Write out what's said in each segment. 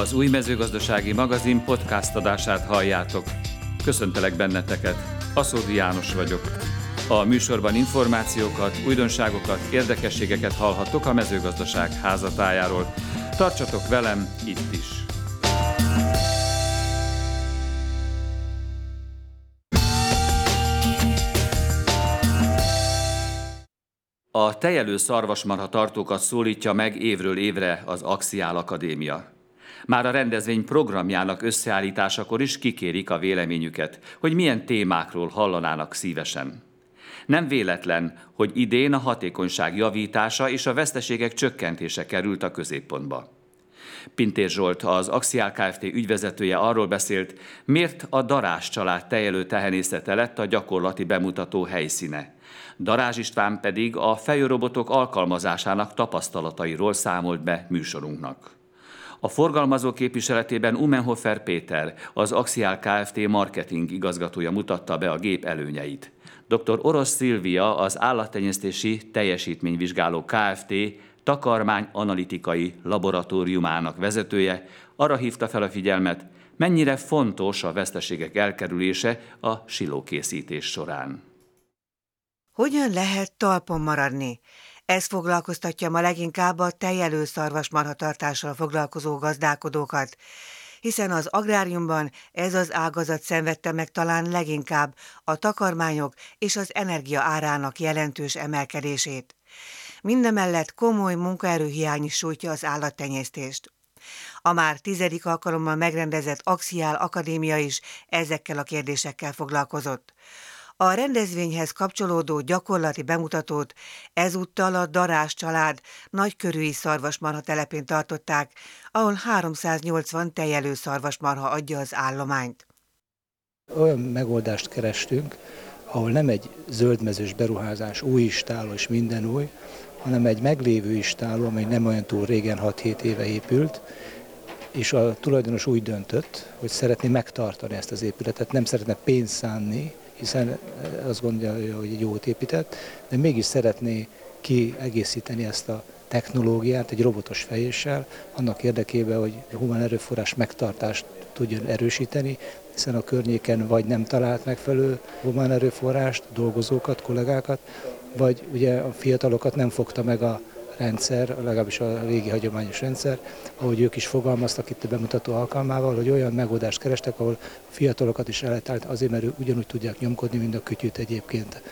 Az új mezőgazdasági magazin podcast adását halljátok. Köszöntelek benneteket, Aszódi János vagyok. A műsorban információkat, újdonságokat, érdekességeket hallhattok a mezőgazdaság házatájáról. Tartsatok velem itt is! A tejelő szarvasmarha tartókat szólítja meg évről évre az Axiál Akadémia. Már a rendezvény programjának összeállításakor is kikérik a véleményüket, hogy milyen témákról hallanának szívesen. Nem véletlen, hogy idén a hatékonyság javítása és a veszteségek csökkentése került a középpontba. Pintér Zsolt, az Axiál Kft. ügyvezetője arról beszélt, miért a Darás család tejelő tehenészete lett a gyakorlati bemutató helyszíne. Darázs István pedig a fejőrobotok alkalmazásának tapasztalatairól számolt be műsorunknak. A forgalmazó képviseletében Umenhofer Péter, az Axiál Kft. marketing igazgatója mutatta be a gép előnyeit. Dr. Orosz Szilvia, az állattenyésztési teljesítményvizsgáló Kft. takarmány analitikai laboratóriumának vezetője arra hívta fel a figyelmet, mennyire fontos a veszteségek elkerülése a silókészítés során. Hogyan lehet talpon maradni? Ez foglalkoztatja ma leginkább a tejelő szarvasmarhatartással foglalkozó gazdálkodókat, hiszen az agráriumban ez az ágazat szenvedte meg talán leginkább a takarmányok és az energia árának jelentős emelkedését. Mindemellett komoly munkaerőhiány is sújtja az állattenyésztést. A már tizedik alkalommal megrendezett Axiál Akadémia is ezekkel a kérdésekkel foglalkozott. A rendezvényhez kapcsolódó gyakorlati bemutatót ezúttal a Darás család nagykörűi szarvasmarha telepén tartották, ahol 380 tejelő szarvasmarha adja az állományt. Olyan megoldást kerestünk, ahol nem egy zöldmezős beruházás, új istáló és minden új, hanem egy meglévő istáló, amely nem olyan túl régen, 6-7 éve épült, és a tulajdonos úgy döntött, hogy szeretné megtartani ezt az épületet, nem szeretne pénzt szánni hiszen eh, azt gondolja, hogy egy jót épített, de mégis szeretné kiegészíteni ezt a technológiát egy robotos fejéssel, annak érdekében, hogy humán erőforrás megtartást tudjon erősíteni, hiszen a környéken vagy nem talált megfelelő humán erőforrást, dolgozókat, kollégákat, vagy ugye a fiatalokat nem fogta meg a rendszer, legalábbis a régi hagyományos rendszer, ahogy ők is fogalmaztak itt a bemutató alkalmával, hogy olyan megoldást kerestek, ahol fiatalokat is el azért, mert ők ugyanúgy tudják nyomkodni, mint a kütyűt egyébként.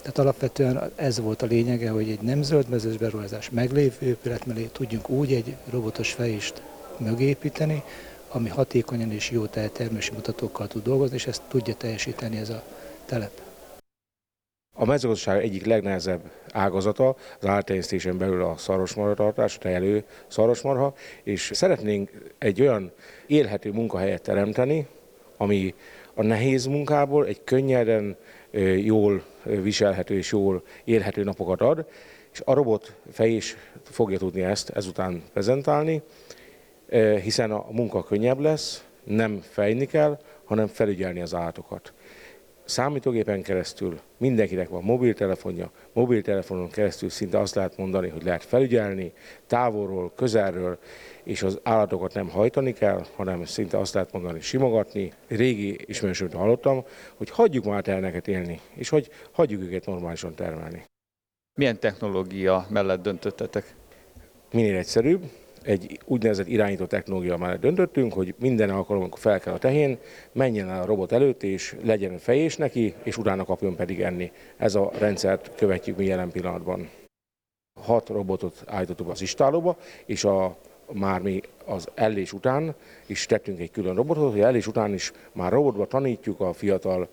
Tehát alapvetően ez volt a lényege, hogy egy nem zöldmezős beruházás meglévő épület mellé tudjunk úgy egy robotos fejést mögépíteni, ami hatékonyan és jó termési mutatókkal tud dolgozni, és ezt tudja teljesíteni ez a telep. A mezőgazdaság egyik legnehezebb ágazata az áltenyésztésen belül a szarvasmarha tartás, a szarvasmarha, és szeretnénk egy olyan élhető munkahelyet teremteni, ami a nehéz munkából egy könnyeden, jól viselhető és jól élhető napokat ad, és a robot fej is fogja tudni ezt ezután prezentálni, hiszen a munka könnyebb lesz, nem fejni kell, hanem felügyelni az állatokat számítógépen keresztül mindenkinek van mobiltelefonja, mobiltelefonon keresztül szinte azt lehet mondani, hogy lehet felügyelni távolról, közelről, és az állatokat nem hajtani kell, hanem szinte azt lehet mondani, simogatni. Régi ismerősömtől hallottam, hogy hagyjuk már termeket élni, és hogy hagyjuk őket normálisan termelni. Milyen technológia mellett döntöttetek? Minél egyszerűbb, egy úgynevezett irányító technológia mellett döntöttünk, hogy minden alkalommal, amikor fel kell a tehén, menjen el a robot előtt, és legyen fejés neki, és utána kapjon pedig enni. Ez a rendszert követjük mi jelen pillanatban. Hat robotot állítottuk az istálóba, és a, már mi az ellés után is tettünk egy külön robotot, hogy ellés után is már robotba tanítjuk a fiatal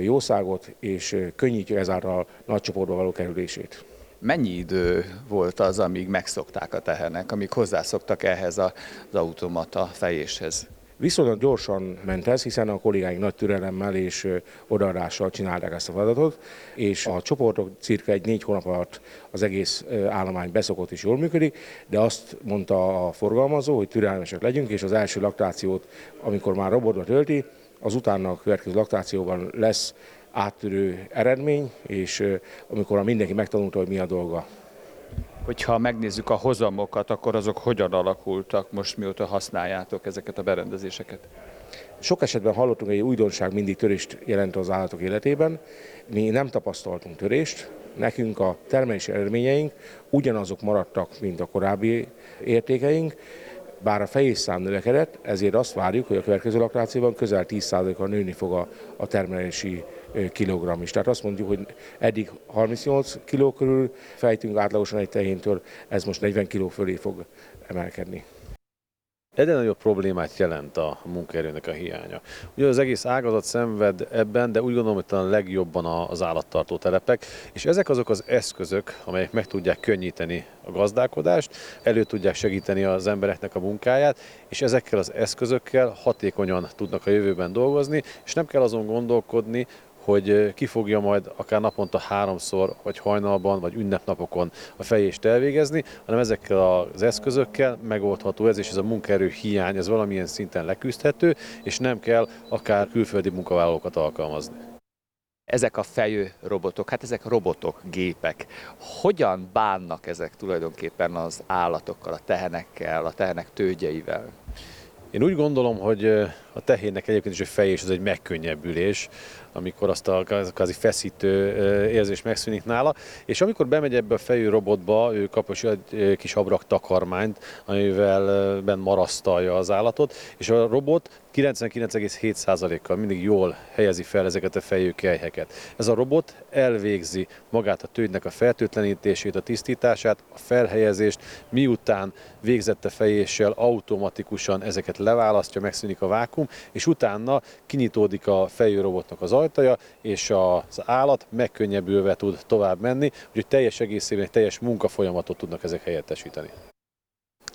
jószágot, és könnyítjük ezáltal nagy csoportba való kerülését. Mennyi idő volt az, amíg megszokták a tehenek, amíg hozzászoktak ehhez az automata fejéshez? Viszonylag gyorsan ment ez, hiszen a kollégáink nagy türelemmel és odaadással csinálták ezt a feladatot, és a csoportok cirka egy négy hónap alatt az egész állomány beszokott és jól működik, de azt mondta a forgalmazó, hogy türelmesek legyünk, és az első laktációt, amikor már robotba tölti, az utána a következő laktációban lesz áttörő eredmény, és amikor mindenki megtanulta, hogy mi a dolga. Hogyha megnézzük a hozamokat, akkor azok hogyan alakultak most, mióta használjátok ezeket a berendezéseket? Sok esetben hallottunk, hogy egy újdonság mindig törést jelent az állatok életében. Mi nem tapasztaltunk törést, nekünk a termelési eredményeink ugyanazok maradtak, mint a korábbi értékeink, bár a fejészszám növekedett, ezért azt várjuk, hogy a következő laktációban közel 10%-kal nőni fog a, a termelési kilogramm is. Tehát azt mondjuk, hogy eddig 38 kg körül fejtünk átlagosan egy tehéntől, ez most 40 kg fölé fog emelkedni. Egyre nagyobb problémát jelent a munkaerőnek a hiánya. Ugye az egész ágazat szenved ebben, de úgy gondolom, hogy talán legjobban az állattartó telepek, és ezek azok az eszközök, amelyek meg tudják könnyíteni a gazdálkodást, elő tudják segíteni az embereknek a munkáját, és ezekkel az eszközökkel hatékonyan tudnak a jövőben dolgozni, és nem kell azon gondolkodni, hogy ki fogja majd akár naponta háromszor, vagy hajnalban, vagy ünnepnapokon a fejést elvégezni, hanem ezekkel az eszközökkel megoldható ez, és ez a munkaerő hiány, ez valamilyen szinten leküzdhető, és nem kell akár külföldi munkavállalókat alkalmazni. Ezek a fejő robotok, hát ezek robotok, gépek. Hogyan bánnak ezek tulajdonképpen az állatokkal, a tehenekkel, a tehenek tőgyeivel? Én úgy gondolom, hogy a tehénnek egyébként is a fejés az egy megkönnyebbülés, amikor azt a kvázi feszítő érzés megszűnik nála, és amikor bemegy ebbe a fejű robotba, ő kap egy kis abrak takarmányt, amivel ben marasztalja az állatot, és a robot 99,7%-kal mindig jól helyezi fel ezeket a fejű kelyheket. Ez a robot elvégzi magát a tőgynek a fertőtlenítését, a tisztítását, a felhelyezést, miután végzette fejéssel automatikusan ezeket leválasztja, megszűnik a vákum, és utána kinyitódik a fejű robotnak az ajtaja, és az állat megkönnyebbülve tud tovább menni, úgyhogy teljes egészében egy teljes munkafolyamatot tudnak ezek helyettesíteni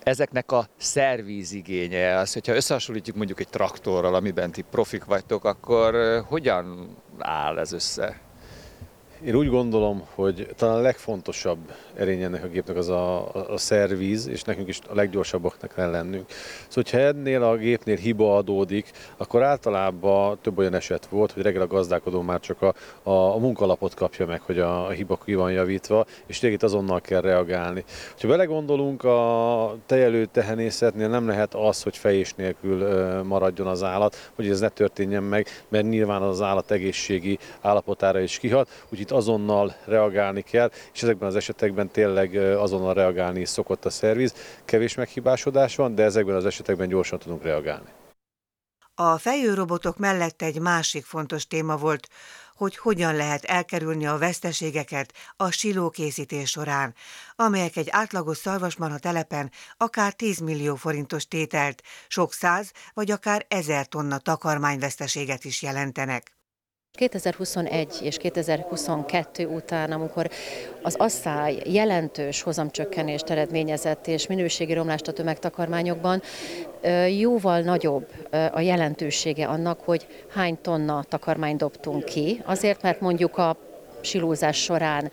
ezeknek a szervízigénye, az, hogyha összehasonlítjuk mondjuk egy traktorral, amiben ti profik vagytok, akkor hogyan áll ez össze? Én úgy gondolom, hogy talán a legfontosabb erény ennek a gépnek az a, a, a szervíz, és nekünk is a leggyorsabbaknak kell lennünk. Szóval, hogyha ennél a gépnél hiba adódik, akkor általában több olyan eset volt, hogy reggel a gazdálkodó már csak a, a, a munkalapot kapja meg, hogy a, a hiba ki van javítva, és tényleg azonnal kell reagálni. Ha belegondolunk, a tejelő tehenészetnél nem lehet az, hogy fejés nélkül maradjon az állat, hogy ez ne történjen meg, mert nyilván az állat egészségi állapotára is kihat, úgyhogy itt azonnal reagálni kell, és ezekben az esetekben tényleg azonnal reagálni is szokott a szerviz. Kevés meghibásodás van, de ezekben az esetekben gyorsan tudunk reagálni. A fejőrobotok mellett egy másik fontos téma volt, hogy hogyan lehet elkerülni a veszteségeket a silókészítés során, amelyek egy átlagos szarvasmarha telepen akár 10 millió forintos tételt, sok száz vagy akár ezer tonna takarmányveszteséget is jelentenek. 2021 és 2022 után, amikor az asszály jelentős hozamcsökkenést eredményezett és minőségi romlást a tömegtakarmányokban, jóval nagyobb a jelentősége annak, hogy hány tonna takarmányt dobtunk ki, azért mert mondjuk a silózás során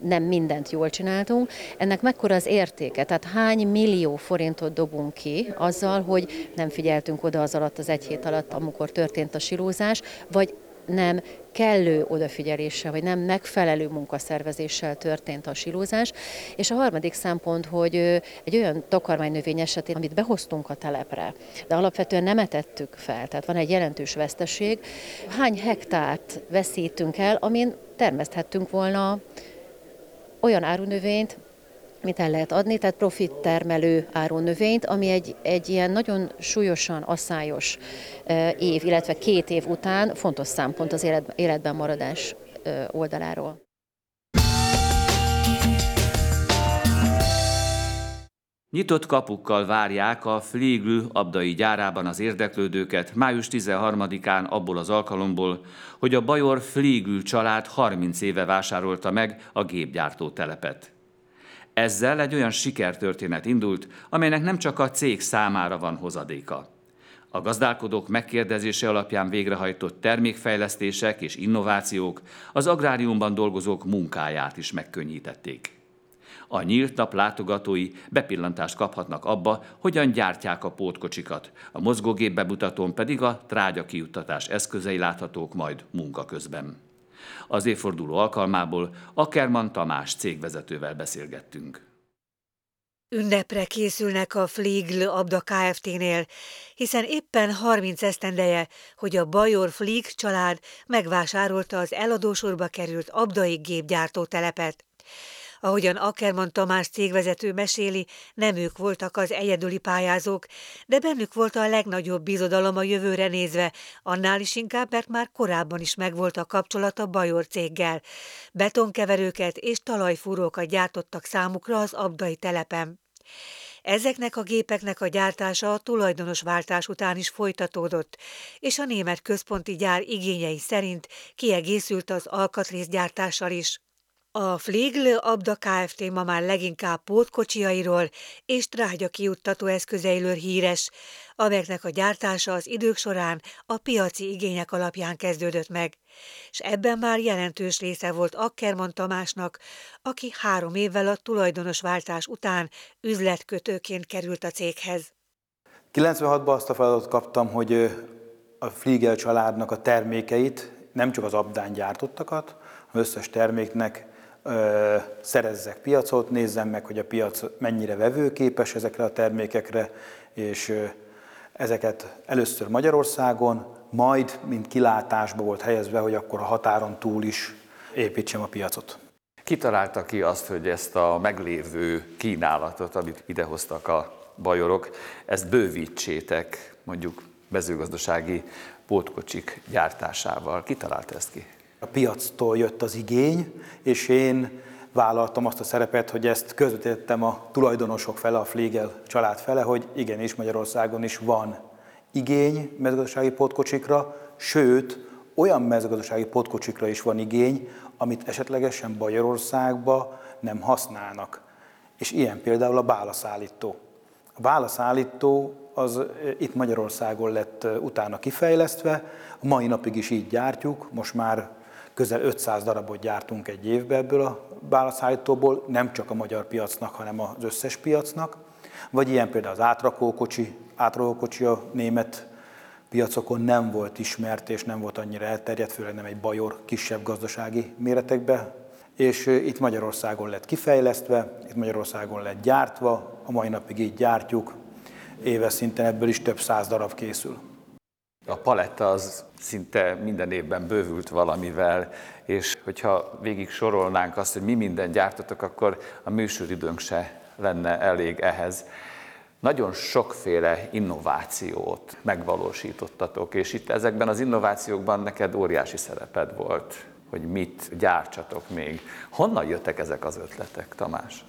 nem mindent jól csináltunk. Ennek mekkora az értéke? Tehát hány millió forintot dobunk ki azzal, hogy nem figyeltünk oda az alatt, az egy hét alatt, amikor történt a silózás, vagy nem kellő odafigyeléssel, vagy nem megfelelő munkaszervezéssel történt a silózás. És a harmadik szempont, hogy egy olyan takarmánynövény esetén, amit behoztunk a telepre, de alapvetően nem etettük fel, tehát van egy jelentős veszteség, hány hektárt veszítünk el, amin termeszthettünk volna olyan árunövényt, mit el lehet adni, tehát profit termelő árunövényt, ami egy, egy ilyen nagyon súlyosan asszályos év, illetve két év után fontos szempont az élet, életben maradás oldaláról. Nyitott kapukkal várják a Fliegl abdai gyárában az érdeklődőket május 13-án abból az alkalomból, hogy a Bajor Fliegl család 30 éve vásárolta meg a gépgyártó telepet. Ezzel egy olyan sikertörténet indult, amelynek nem csak a cég számára van hozadéka. A gazdálkodók megkérdezése alapján végrehajtott termékfejlesztések és innovációk az agráriumban dolgozók munkáját is megkönnyítették. A nyílt nap látogatói bepillantást kaphatnak abba, hogyan gyártják a pótkocsikat, a mozgógép bemutatón pedig a trágya kijuttatás eszközei láthatók majd munka közben. Az évforduló alkalmából Ackerman Tamás cégvezetővel beszélgettünk. Ünnepre készülnek a Fligl Abda Kft-nél, hiszen éppen 30 esztendeje, hogy a Bajor Flig család megvásárolta az eladósorba került abdai gépgyártó telepet. Ahogyan Ackerman Tamás cégvezető meséli, nem ők voltak az egyedüli pályázók, de bennük volt a legnagyobb bizodalom a jövőre nézve, annál is inkább, mert már korábban is megvolt a kapcsolat a Bajor céggel. Betonkeverőket és talajfúrókat gyártottak számukra az abdai telepen. Ezeknek a gépeknek a gyártása a tulajdonos váltás után is folytatódott, és a német központi gyár igényei szerint kiegészült az alkatrészgyártással is. A Flegl Abda Kft. ma már leginkább pótkocsiairól és trágya kiuttató eszközeiről híres, amelyeknek a gyártása az idők során a piaci igények alapján kezdődött meg, és ebben már jelentős része volt Ackerman Tamásnak, aki három évvel a tulajdonosváltás után üzletkötőként került a céghez. 96-ban azt a feladatot kaptam, hogy a Fliegel családnak a termékeit, nem csak az abdán gyártottakat, hanem összes terméknek szerezzek piacot, nézzem meg, hogy a piac mennyire vevőképes ezekre a termékekre, és ezeket először Magyarországon, majd, mint kilátásba volt helyezve, hogy akkor a határon túl is építsem a piacot. Kitalálta ki azt, hogy ezt a meglévő kínálatot, amit idehoztak a bajorok, ezt bővítsétek mondjuk mezőgazdasági pótkocsik gyártásával. Ki találta ezt ki? A piactól jött az igény, és én vállaltam azt a szerepet, hogy ezt közvetítettem a tulajdonosok fele, a Flegel család fele, hogy igenis Magyarországon is van igény mezőgazdasági pótkocsikra, sőt, olyan mezőgazdasági pótkocsikra is van igény, amit esetlegesen Bajorországba nem használnak. És ilyen például a bálaszállító. A bálaszállító az itt Magyarországon lett utána kifejlesztve, a mai napig is így gyártjuk, most már közel 500 darabot gyártunk egy évbe ebből a válaszállítóból, nem csak a magyar piacnak, hanem az összes piacnak. Vagy ilyen például az átrakókocsi, átrakókocsi a német piacokon nem volt ismert és nem volt annyira elterjedt, főleg nem egy bajor kisebb gazdasági méretekbe, és itt Magyarországon lett kifejlesztve, itt Magyarországon lett gyártva, a mai napig így gyártjuk, éves szinten ebből is több száz darab készül. A paletta az szinte minden évben bővült valamivel, és hogyha végig sorolnánk azt, hogy mi minden gyártotok, akkor a műsoridőnk se lenne elég ehhez. Nagyon sokféle innovációt megvalósítottatok, és itt ezekben az innovációkban neked óriási szereped volt, hogy mit gyártsatok még. Honnan jöttek ezek az ötletek, Tamás?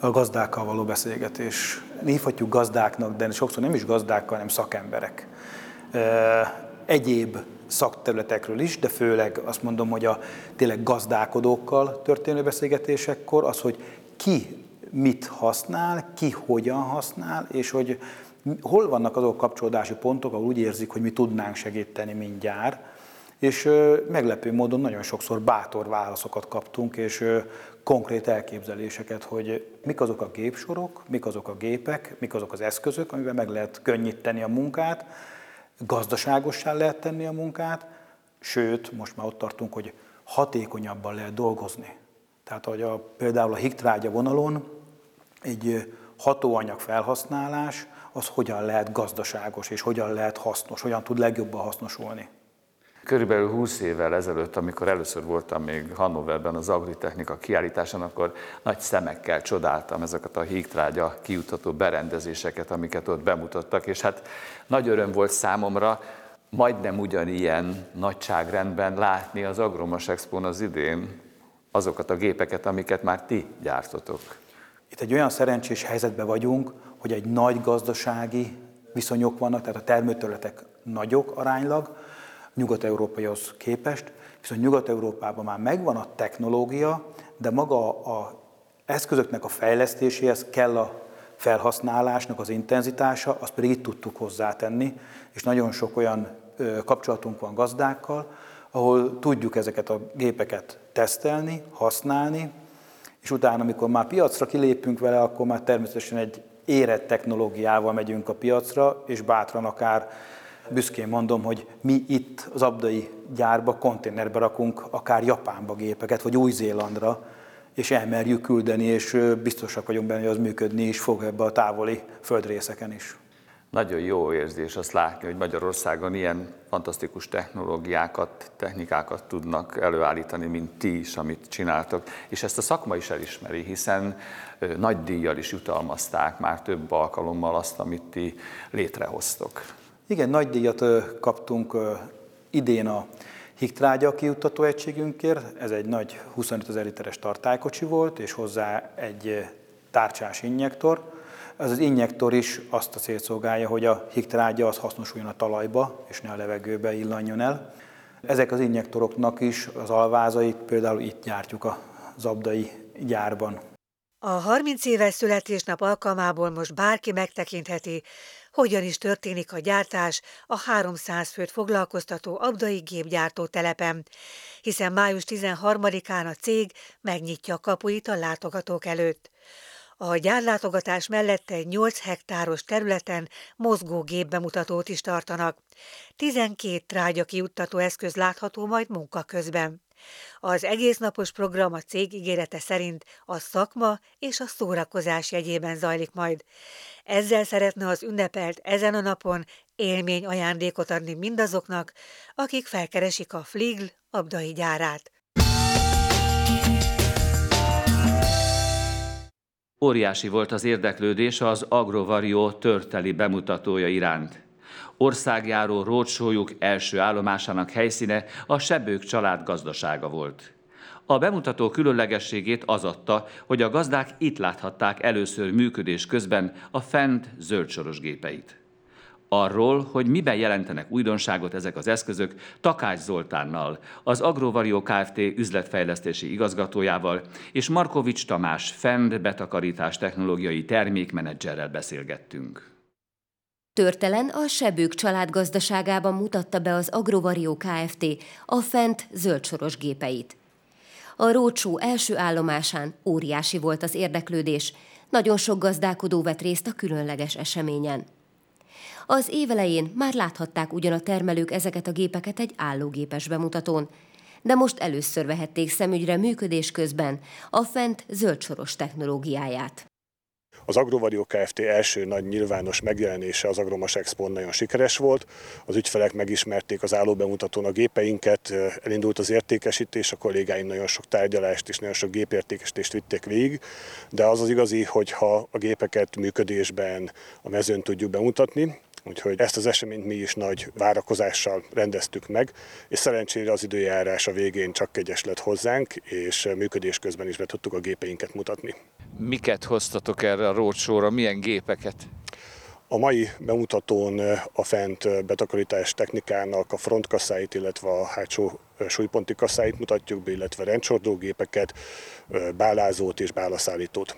A gazdákkal való beszélgetés. Hívhatjuk gazdáknak, de sokszor nem is gazdákkal, hanem szakemberek egyéb szakterületekről is, de főleg azt mondom, hogy a tényleg gazdálkodókkal történő beszélgetésekkor az, hogy ki mit használ, ki hogyan használ, és hogy hol vannak azok a kapcsolódási pontok, ahol úgy érzik, hogy mi tudnánk segíteni mindjárt, és meglepő módon nagyon sokszor bátor válaszokat kaptunk, és konkrét elképzeléseket, hogy mik azok a gépsorok, mik azok a gépek, mik azok az eszközök, amivel meg lehet könnyíteni a munkát, gazdaságossá lehet tenni a munkát, sőt, most már ott tartunk, hogy hatékonyabban lehet dolgozni. Tehát, hogy a, például a higtrágya vonalon egy hatóanyag felhasználás, az hogyan lehet gazdaságos, és hogyan lehet hasznos, hogyan tud legjobban hasznosulni. Körülbelül 20 évvel ezelőtt, amikor először voltam még Hannoverben az agritechnika kiállításon, akkor nagy szemekkel csodáltam ezeket a hígtrágya kiutató berendezéseket, amiket ott bemutattak, és hát nagy öröm volt számomra majdnem ugyanilyen nagyságrendben látni az Agromos Expon az idén azokat a gépeket, amiket már ti gyártotok. Itt egy olyan szerencsés helyzetben vagyunk, hogy egy nagy gazdasági viszonyok vannak, tehát a termőterületek nagyok aránylag, nyugat-európaihoz képest, viszont Nyugat-Európában már megvan a technológia, de maga a eszközöknek a fejlesztéséhez kell a felhasználásnak az intenzitása, azt pedig itt tudtuk hozzátenni, és nagyon sok olyan kapcsolatunk van gazdákkal, ahol tudjuk ezeket a gépeket tesztelni, használni, és utána, amikor már piacra kilépünk vele, akkor már természetesen egy érett technológiával megyünk a piacra, és bátran akár büszkén mondom, hogy mi itt az abdai gyárba, konténerbe rakunk akár Japánba gépeket, vagy Új-Zélandra, és elmerjük küldeni, és biztosak vagyunk benne, hogy az működni is fog ebbe a távoli földrészeken is. Nagyon jó érzés azt látni, hogy Magyarországon ilyen fantasztikus technológiákat, technikákat tudnak előállítani, mint ti is, amit csináltok. És ezt a szakma is elismeri, hiszen nagy díjjal is jutalmazták már több alkalommal azt, amit ti létrehoztok. Igen, nagy díjat kaptunk idén a Hiktrágya kiuttató egységünkért. Ez egy nagy 25 ezer literes tartálykocsi volt, és hozzá egy tárcsás injektor. Ez az injektor is azt a célt szolgálja, hogy a hiktrágya az hasznosuljon a talajba, és ne a levegőbe illanjon el. Ezek az injektoroknak is az alvázait például itt gyártjuk a zabdai gyárban. A 30 éves születésnap alkalmából most bárki megtekintheti, hogyan is történik a gyártás a 300 főt foglalkoztató abdai gépgyártó telepen, hiszen május 13-án a cég megnyitja a kapuit a látogatók előtt. A gyárlátogatás mellett egy 8 hektáros területen mozgó gépbemutatót is tartanak. 12 trágya kiuttató eszköz látható majd munka közben. Az egésznapos program a cég ígérete szerint a szakma és a szórakozás jegyében zajlik majd. Ezzel szeretne az ünnepelt ezen a napon élmény ajándékot adni mindazoknak, akik felkeresik a Fligl abdai gyárát. Óriási volt az érdeklődés az Agrovario törteli bemutatója iránt. Országjáró rócsójuk első állomásának helyszíne a Sebők család gazdasága volt. A bemutató különlegességét az adta, hogy a gazdák itt láthatták először működés közben a fent zöldsoros gépeit. Arról, hogy miben jelentenek újdonságot ezek az eszközök, Takács Zoltánnal, az Agrovario Kft. üzletfejlesztési igazgatójával és Markovics Tamás Fend betakarítás technológiai termékmenedzserrel beszélgettünk. Törtelen a Sebők család gazdaságában mutatta be az Agrovario Kft. a Fent zöldsoros gépeit. A rócsó első állomásán óriási volt az érdeklődés, nagyon sok gazdálkodó vett részt a különleges eseményen. Az évelején már láthatták ugyan a termelők ezeket a gépeket egy állógépes bemutatón, de most először vehették szemügyre működés közben a fent zöldsoros technológiáját. Az Agrovario Kft. első nagy nyilvános megjelenése az Agromas expo nagyon sikeres volt. Az ügyfelek megismerték az állóbemutatón a gépeinket, elindult az értékesítés, a kollégáim nagyon sok tárgyalást és nagyon sok gépértékesítést vitték végig, de az az igazi, hogyha a gépeket működésben a mezőn tudjuk bemutatni, Úgyhogy ezt az eseményt mi is nagy várakozással rendeztük meg, és szerencsére az időjárás a végén csak kegyes lett hozzánk, és működés közben is be tudtuk a gépeinket mutatni. Miket hoztatok erre a rócsóra, milyen gépeket? A mai bemutatón a fent betakarítás technikának a frontkasszáit, illetve a hátsó súlyponti kasszáit mutatjuk be, illetve rendcsordógépeket, bálázót és bálaszállítót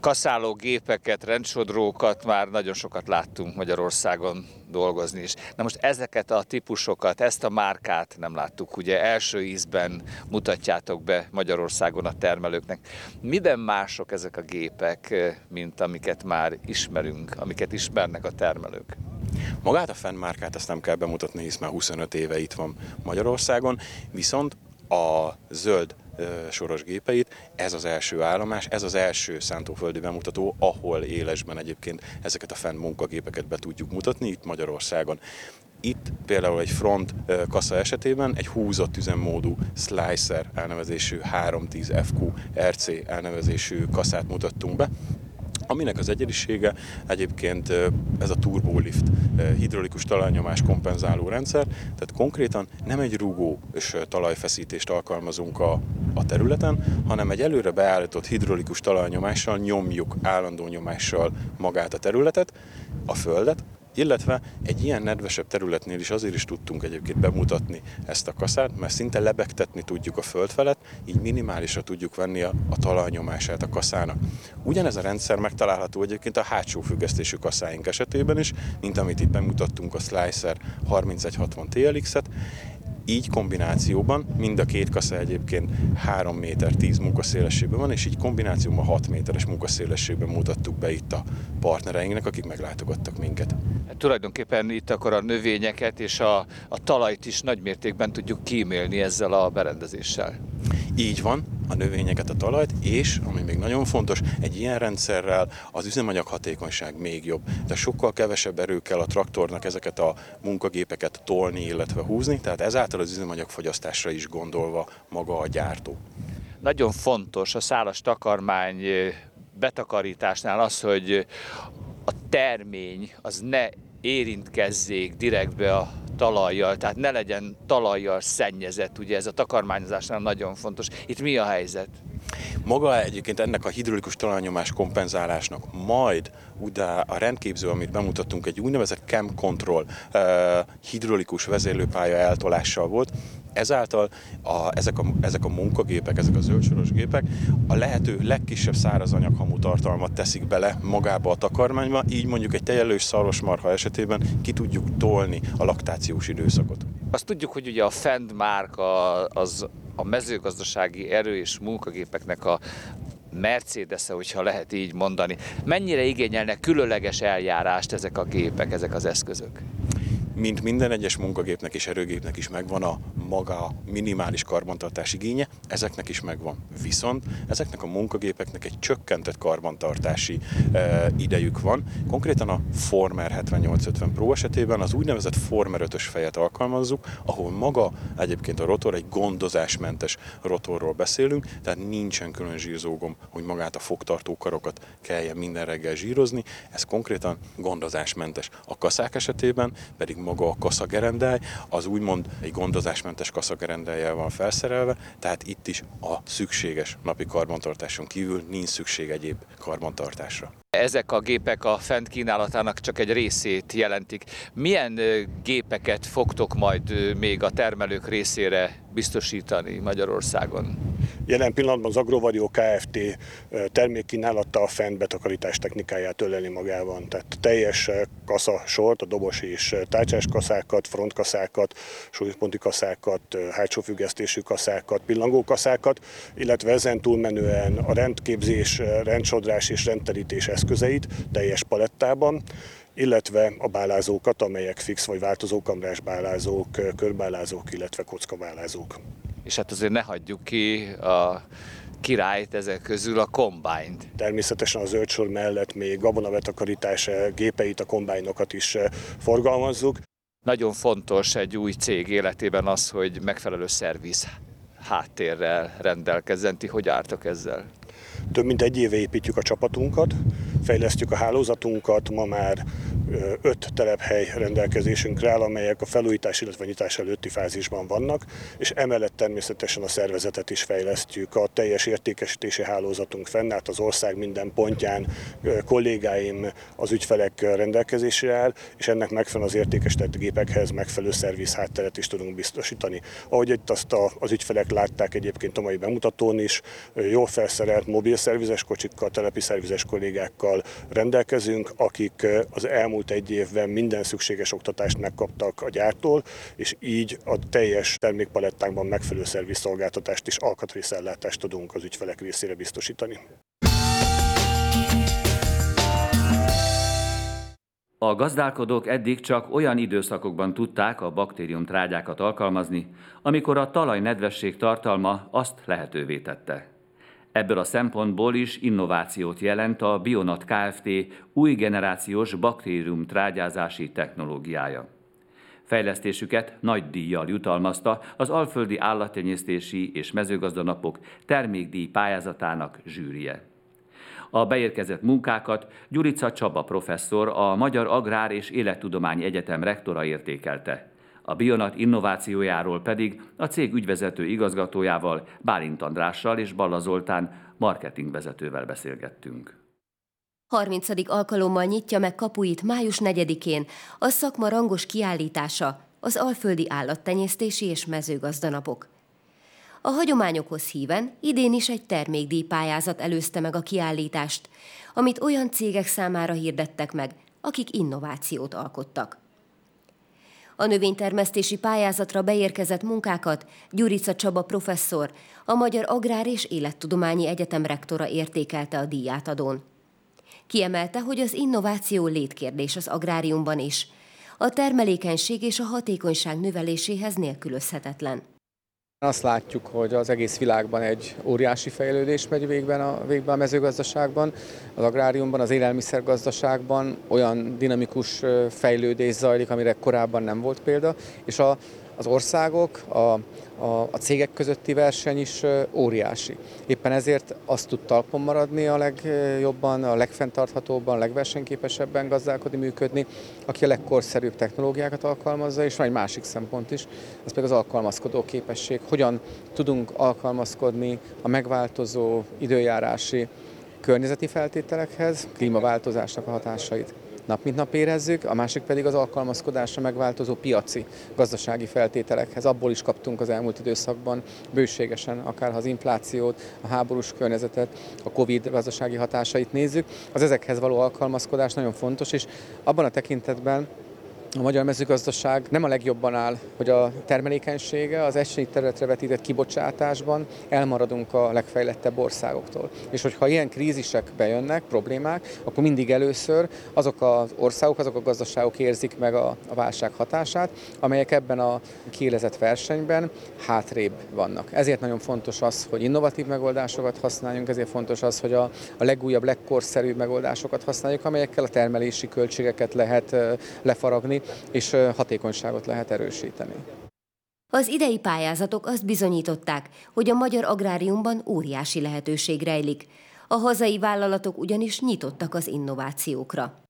kaszáló gépeket, rendsodrókat már nagyon sokat láttunk Magyarországon dolgozni is. Na most ezeket a típusokat, ezt a márkát nem láttuk, ugye első ízben mutatjátok be Magyarországon a termelőknek. Miben mások ezek a gépek, mint amiket már ismerünk, amiket ismernek a termelők? Magát a fennmárkát ezt nem kell bemutatni, hisz már 25 éve itt van Magyarországon, viszont a zöld soros gépeit. Ez az első állomás, ez az első szántóföldi bemutató, ahol élesben egyébként ezeket a fenn munkagépeket be tudjuk mutatni itt Magyarországon. Itt például egy front kassa esetében egy húzott üzemmódú Slicer elnevezésű 310 FQ RC elnevezésű kaszát mutattunk be, aminek az egyedisége egyébként ez a turbolift, hidrolikus talajnyomás kompenzáló rendszer, tehát konkrétan nem egy rugó és talajfeszítést alkalmazunk a, a területen, hanem egy előre beállított hidrolikus talajnyomással nyomjuk állandó nyomással magát a területet, a földet, illetve egy ilyen nedvesebb területnél is azért is tudtunk egyébként bemutatni ezt a kaszát, mert szinte lebegtetni tudjuk a föld felett, így minimálisra tudjuk venni a, a talajnyomását a kaszának. Ugyanez a rendszer megtalálható egyébként a hátsó függesztésű kaszáink esetében is, mint amit itt bemutattunk a Slicer 3160 TLX-et, így kombinációban mind a két kasza egyébként 3 méter 10 munkaszélességben van, és így kombinációban 6 méteres munkaszélességben mutattuk be itt a partnereinknek, akik meglátogattak minket. Tulajdonképpen itt akkor a növényeket és a, a talajt is nagymértékben tudjuk kímélni ezzel a berendezéssel. Így van, a növényeket, a talajt, és, ami még nagyon fontos, egy ilyen rendszerrel az üzemanyag hatékonyság még jobb. De sokkal kevesebb erő kell a traktornak ezeket a munkagépeket tolni, illetve húzni, tehát ezáltal az üzemanyagfogyasztásra is gondolva maga a gyártó. Nagyon fontos a szálas takarmány betakarításnál az, hogy a termény az ne érintkezzék direktbe a talajjal, tehát ne legyen talajjal szennyezett, ugye ez a takarmányozásnál nagyon fontos. Itt mi a helyzet? Maga egyébként ennek a hidrolikus talajnyomás kompenzálásnak majd ugye a rendképző, amit bemutattunk, egy úgynevezett cam control uh, hidrolikus vezérlőpálya eltolással volt, Ezáltal a, ezek, a, ezek a munkagépek, ezek a zöldsoros gépek a lehető legkisebb szárazanyaghamú tartalmat teszik bele magába a takarmányba, így mondjuk egy tejelős szarvasmarha esetében ki tudjuk tolni a laktációs időszakot. Azt tudjuk, hogy ugye a Fend márka az a mezőgazdasági erő és munkagépeknek a mercedes hogyha lehet így mondani. Mennyire igényelnek különleges eljárást ezek a gépek, ezek az eszközök? Mint minden egyes munkagépnek és erőgépnek is megvan a maga minimális karbantartás igénye, ezeknek is megvan. Viszont ezeknek a munkagépeknek egy csökkentett karbantartási e, idejük van. Konkrétan a Former 7850 Pro esetében az úgynevezett Former 5-ös fejet alkalmazzuk, ahol maga egyébként a rotor egy gondozásmentes rotorról beszélünk, tehát nincsen külön zsírzógom, hogy magát a fogtartó karokat kelljen minden reggel zsírozni, ez konkrétan gondozásmentes. A kaszák esetében pedig maga a kaszagerendály, az úgymond egy gondozásmentes kaszagerendályjal van felszerelve, tehát itt is a szükséges napi karbantartáson kívül nincs szükség egyéb karbantartásra. Ezek a gépek a fent kínálatának csak egy részét jelentik. Milyen gépeket fogtok majd még a termelők részére biztosítani Magyarországon? Jelen pillanatban az Agrovarió Kft. termékkínálata a fent betakarítás technikáját öleli magában. Tehát teljes kasza sort, a dobos és tárcsás kaszákat, frontkaszákat, súlyponti kaszákat, hátsó függesztésű kaszákat, pillangókaszákat, illetve ezen túlmenően a rendképzés, rendsodrás és rendterítés eszközeit teljes palettában, illetve a bálázókat, amelyek fix vagy változó kamrás bálázók, körbálázók, illetve kockabálázók. És hát azért ne hagyjuk ki a királyt ezek közül, a kombányt. Természetesen a zöldsor mellett még gabonavetakarítása gépeit, a kombájnokat is forgalmazzuk. Nagyon fontos egy új cég életében az, hogy megfelelő szerviz háttérrel rendelkezzen. Ti hogy álltok ezzel? Több mint egy éve építjük a csapatunkat, fejlesztjük a hálózatunkat, ma már öt telephely rendelkezésünkre áll, amelyek a felújítás, illetve nyitás előtti fázisban vannak, és emellett természetesen a szervezetet is fejlesztjük. A teljes értékesítési hálózatunk fennállt az ország minden pontján, kollégáim az ügyfelek rendelkezésére áll, és ennek megfelelően az értékesített gépekhez megfelelő szerviz hátteret is tudunk biztosítani. Ahogy itt azt a, az ügyfelek látták egyébként a mai bemutatón is, jól felszerelt mobil szervizes kocsikkal, telepi szervizes kollégákkal rendelkezünk, akik az elmúlt elmúlt egy évben minden szükséges oktatást megkaptak a gyártól, és így a teljes termékpalettánkban megfelelő szervizszolgáltatást és alkatrészellátást tudunk az ügyfelek részére biztosítani. A gazdálkodók eddig csak olyan időszakokban tudták a baktérium trágyákat alkalmazni, amikor a talaj nedvesség tartalma azt lehetővé tette. Ebből a szempontból is innovációt jelent a Bionat Kft. új generációs baktérium trágyázási technológiája. Fejlesztésüket nagy díjjal jutalmazta az Alföldi Állattenyésztési és Mezőgazdanapok termékdíj pályázatának zsűrie. A beérkezett munkákat Gyurica Csaba professzor, a Magyar Agrár és Élettudományi Egyetem rektora értékelte. A Bionat innovációjáról pedig a cég ügyvezető igazgatójával, Bálint Andrással és Balla Zoltán marketingvezetővel beszélgettünk. 30. alkalommal nyitja meg kapuit május 4-én a szakma rangos kiállítása, az Alföldi Állattenyésztési és Mezőgazdanapok. A hagyományokhoz híven idén is egy termékdíjpályázat előzte meg a kiállítást, amit olyan cégek számára hirdettek meg, akik innovációt alkottak. A növénytermesztési pályázatra beérkezett munkákat Gyurica Csaba professzor, a Magyar Agrár és Élettudományi Egyetem rektora értékelte a díjátadón. Kiemelte, hogy az innováció létkérdés az agráriumban is. A termelékenység és a hatékonyság növeléséhez nélkülözhetetlen. Azt látjuk, hogy az egész világban egy óriási fejlődés megy végben a, végben a mezőgazdaságban, az agráriumban, az élelmiszergazdaságban olyan dinamikus fejlődés zajlik, amire korábban nem volt példa, és a, az országok, a, a, a cégek közötti verseny is óriási. Éppen ezért azt tud talpon maradni a legjobban, a legfenntarthatóbban, a legversenyképesebben gazdálkodni, működni, aki a legkorszerűbb technológiákat alkalmazza, és van egy másik szempont is, az pedig az alkalmazkodó képesség. Hogyan tudunk alkalmazkodni a megváltozó időjárási környezeti feltételekhez, klímaváltozásnak a hatásait nap mint nap érezzük, a másik pedig az alkalmazkodásra megváltozó piaci gazdasági feltételekhez. Abból is kaptunk az elmúlt időszakban bőségesen, akár ha az inflációt, a háborús környezetet, a Covid gazdasági hatásait nézzük. Az ezekhez való alkalmazkodás nagyon fontos, és abban a tekintetben a magyar mezőgazdaság nem a legjobban áll, hogy a termelékenysége az egység területre vetített kibocsátásban elmaradunk a legfejlettebb országoktól. És hogyha ilyen krízisek bejönnek, problémák, akkor mindig először azok az országok, azok a gazdaságok érzik meg a, a válság hatását, amelyek ebben a kiélezett versenyben hátrébb vannak. Ezért nagyon fontos az, hogy innovatív megoldásokat használjunk, ezért fontos az, hogy a, a legújabb, legkorszerűbb megoldásokat használjuk, amelyekkel a termelési költségeket lehet lefaragni, és hatékonyságot lehet erősíteni. Az idei pályázatok azt bizonyították, hogy a magyar agráriumban óriási lehetőség rejlik. A hazai vállalatok ugyanis nyitottak az innovációkra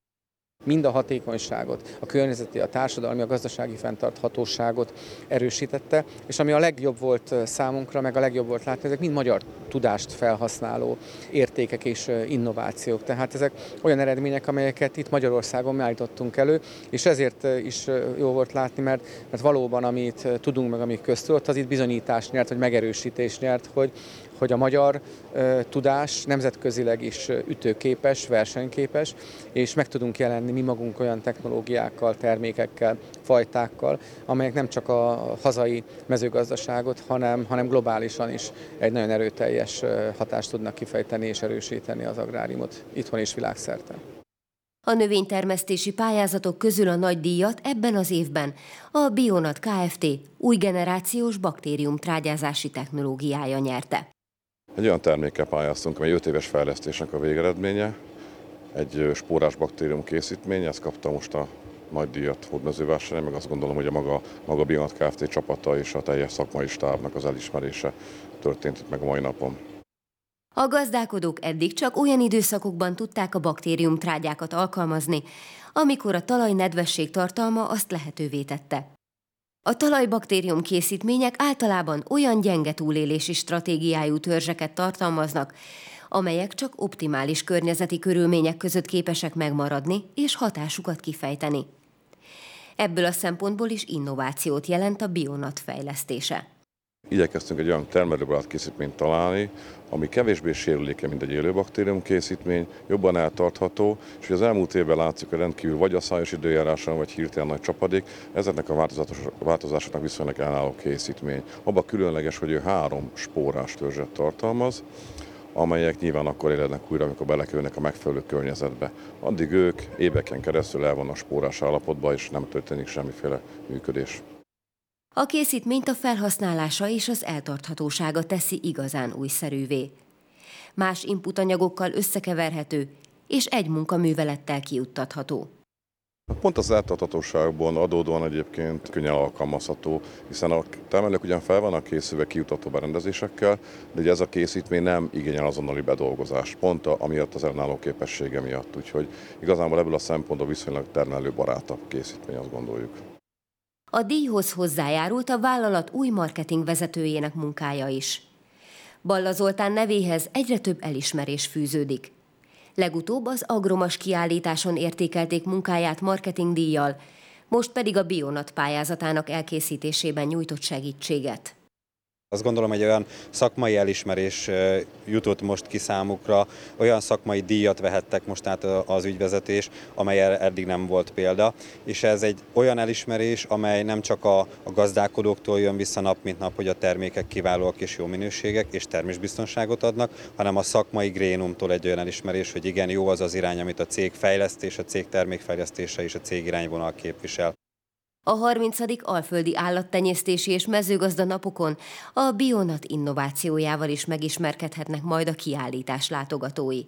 mind a hatékonyságot, a környezeti, a társadalmi, a gazdasági fenntarthatóságot erősítette, és ami a legjobb volt számunkra, meg a legjobb volt látni, ezek mind magyar tudást felhasználó értékek és innovációk. Tehát ezek olyan eredmények, amelyeket itt Magyarországon állítottunk elő, és ezért is jó volt látni, mert, mert valóban, amit tudunk, meg amit köztudott, az itt bizonyítás nyert, vagy megerősítés nyert, hogy, hogy a magyar tudás nemzetközileg is ütőképes, versenyképes, és meg tudunk jelenni mi magunk olyan technológiákkal, termékekkel, fajtákkal, amelyek nem csak a hazai mezőgazdaságot, hanem, hanem globálisan is egy nagyon erőteljes hatást tudnak kifejteni és erősíteni az agráriumot itthon és világszerte. A növénytermesztési pályázatok közül a nagy díjat ebben az évben a Bionat Kft. új generációs baktériumtrágyázási technológiája nyerte. Egy olyan termékkel pályáztunk, amely 5 éves fejlesztésnek a végeredménye, egy spórás baktérium készítmény, ezt kapta most a nagy díjat hódmezővásárhelyen, meg azt gondolom, hogy a maga, maga Bionat Kft. csapata és a teljes szakmai stábnak az elismerése történt itt meg a mai napon. A gazdálkodók eddig csak olyan időszakokban tudták a baktériumtrágyákat alkalmazni, amikor a talaj nedvesség tartalma azt lehetővé tette. A talajbaktérium készítmények általában olyan gyenge túlélési stratégiájú törzseket tartalmaznak, amelyek csak optimális környezeti körülmények között képesek megmaradni és hatásukat kifejteni. Ebből a szempontból is innovációt jelent a bionat fejlesztése. Igyekeztünk egy olyan termelőbarát készítményt találni, ami kevésbé sérüléke, mint egy élőbaktérium készítmény, jobban eltartható, és hogy az elmúlt évben látszik, hogy rendkívül vagy a szájos időjáráson, vagy hirtelen nagy csapadék, ezeknek a változásoknak viszonylag ellenálló készítmény. Abba különleges, hogy ő három spórás törzset tartalmaz, amelyek nyilván akkor élednek újra, amikor belekerülnek a megfelelő környezetbe. Addig ők éveken keresztül el vannak spórás állapotban, és nem történik semmiféle működés. A készítményt a felhasználása és az eltarthatósága teszi igazán újszerűvé. Más inputanyagokkal összekeverhető, és egy munkaművelettel kiuttatható. Pont az eltartatóságban adódóan egyébként könnyen alkalmazható, hiszen a termelők ugyan fel vannak készülve kiutató berendezésekkel, de ugye ez a készítmény nem igényel azonnali bedolgozást, pont amiatt az ellenálló képessége miatt. Úgyhogy igazából ebből a szempontból viszonylag termelőbarátabb készítmény, azt gondoljuk. A díjhoz hozzájárult a vállalat új marketing vezetőjének munkája is. Balla Zoltán nevéhez egyre több elismerés fűződik. Legutóbb az Agromas kiállításon értékelték munkáját marketingdíjjal, most pedig a Bionat pályázatának elkészítésében nyújtott segítséget. Azt gondolom, hogy olyan szakmai elismerés jutott most ki számukra, olyan szakmai díjat vehettek most át az ügyvezetés, amely eddig nem volt példa, és ez egy olyan elismerés, amely nem csak a, a gazdálkodóktól jön vissza nap mint nap, hogy a termékek kiválóak és jó minőségek és termésbiztonságot adnak, hanem a szakmai grénumtól egy olyan elismerés, hogy igen, jó az az irány, amit a cég fejlesztés, a cég termékfejlesztése és a cég irányvonal képvisel. A 30. Alföldi Állattenyésztési és Mezőgazda napokon a Bionat innovációjával is megismerkedhetnek majd a kiállítás látogatói.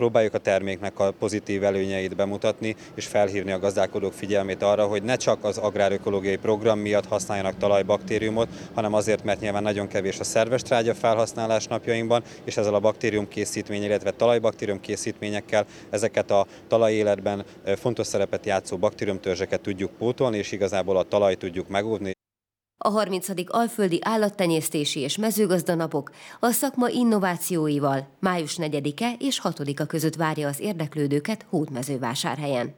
Próbáljuk a terméknek a pozitív előnyeit bemutatni, és felhívni a gazdálkodók figyelmét arra, hogy ne csak az agrárökológiai program miatt használjanak talajbaktériumot, hanem azért, mert nyilván nagyon kevés a szerves trágya felhasználás napjainkban, és ezzel a baktérium készítmény, illetve talajbaktérium készítményekkel ezeket a talajéletben fontos szerepet játszó baktériumtörzseket tudjuk pótolni, és igazából a talaj tudjuk megóvni. A 30. Alföldi Állattenyésztési és Mezőgazda napok a szakma innovációival május 4-e és 6-a között várja az érdeklődőket Hódmezővásárhelyen.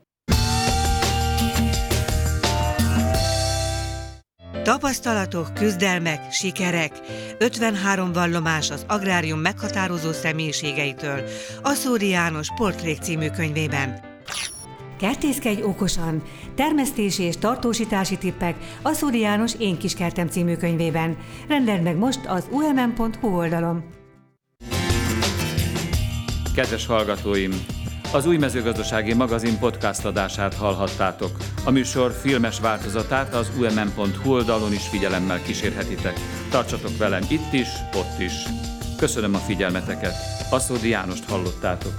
Tapasztalatok, küzdelmek, sikerek, 53 vallomás az agrárium meghatározó személyiségeitől, Aszóri János Portrék című könyvében. Kertészkedj okosan! Termesztési és tartósítási tippek a Szúri János Én Kiskertem című könyvében. Rendeld meg most az umm.hu oldalon. Kedves hallgatóim! Az új mezőgazdasági magazin podcast adását hallhattátok. A műsor filmes változatát az umm.hu oldalon is figyelemmel kísérhetitek. Tartsatok velem itt is, ott is. Köszönöm a figyelmeteket. Aszódi Jánost hallottátok.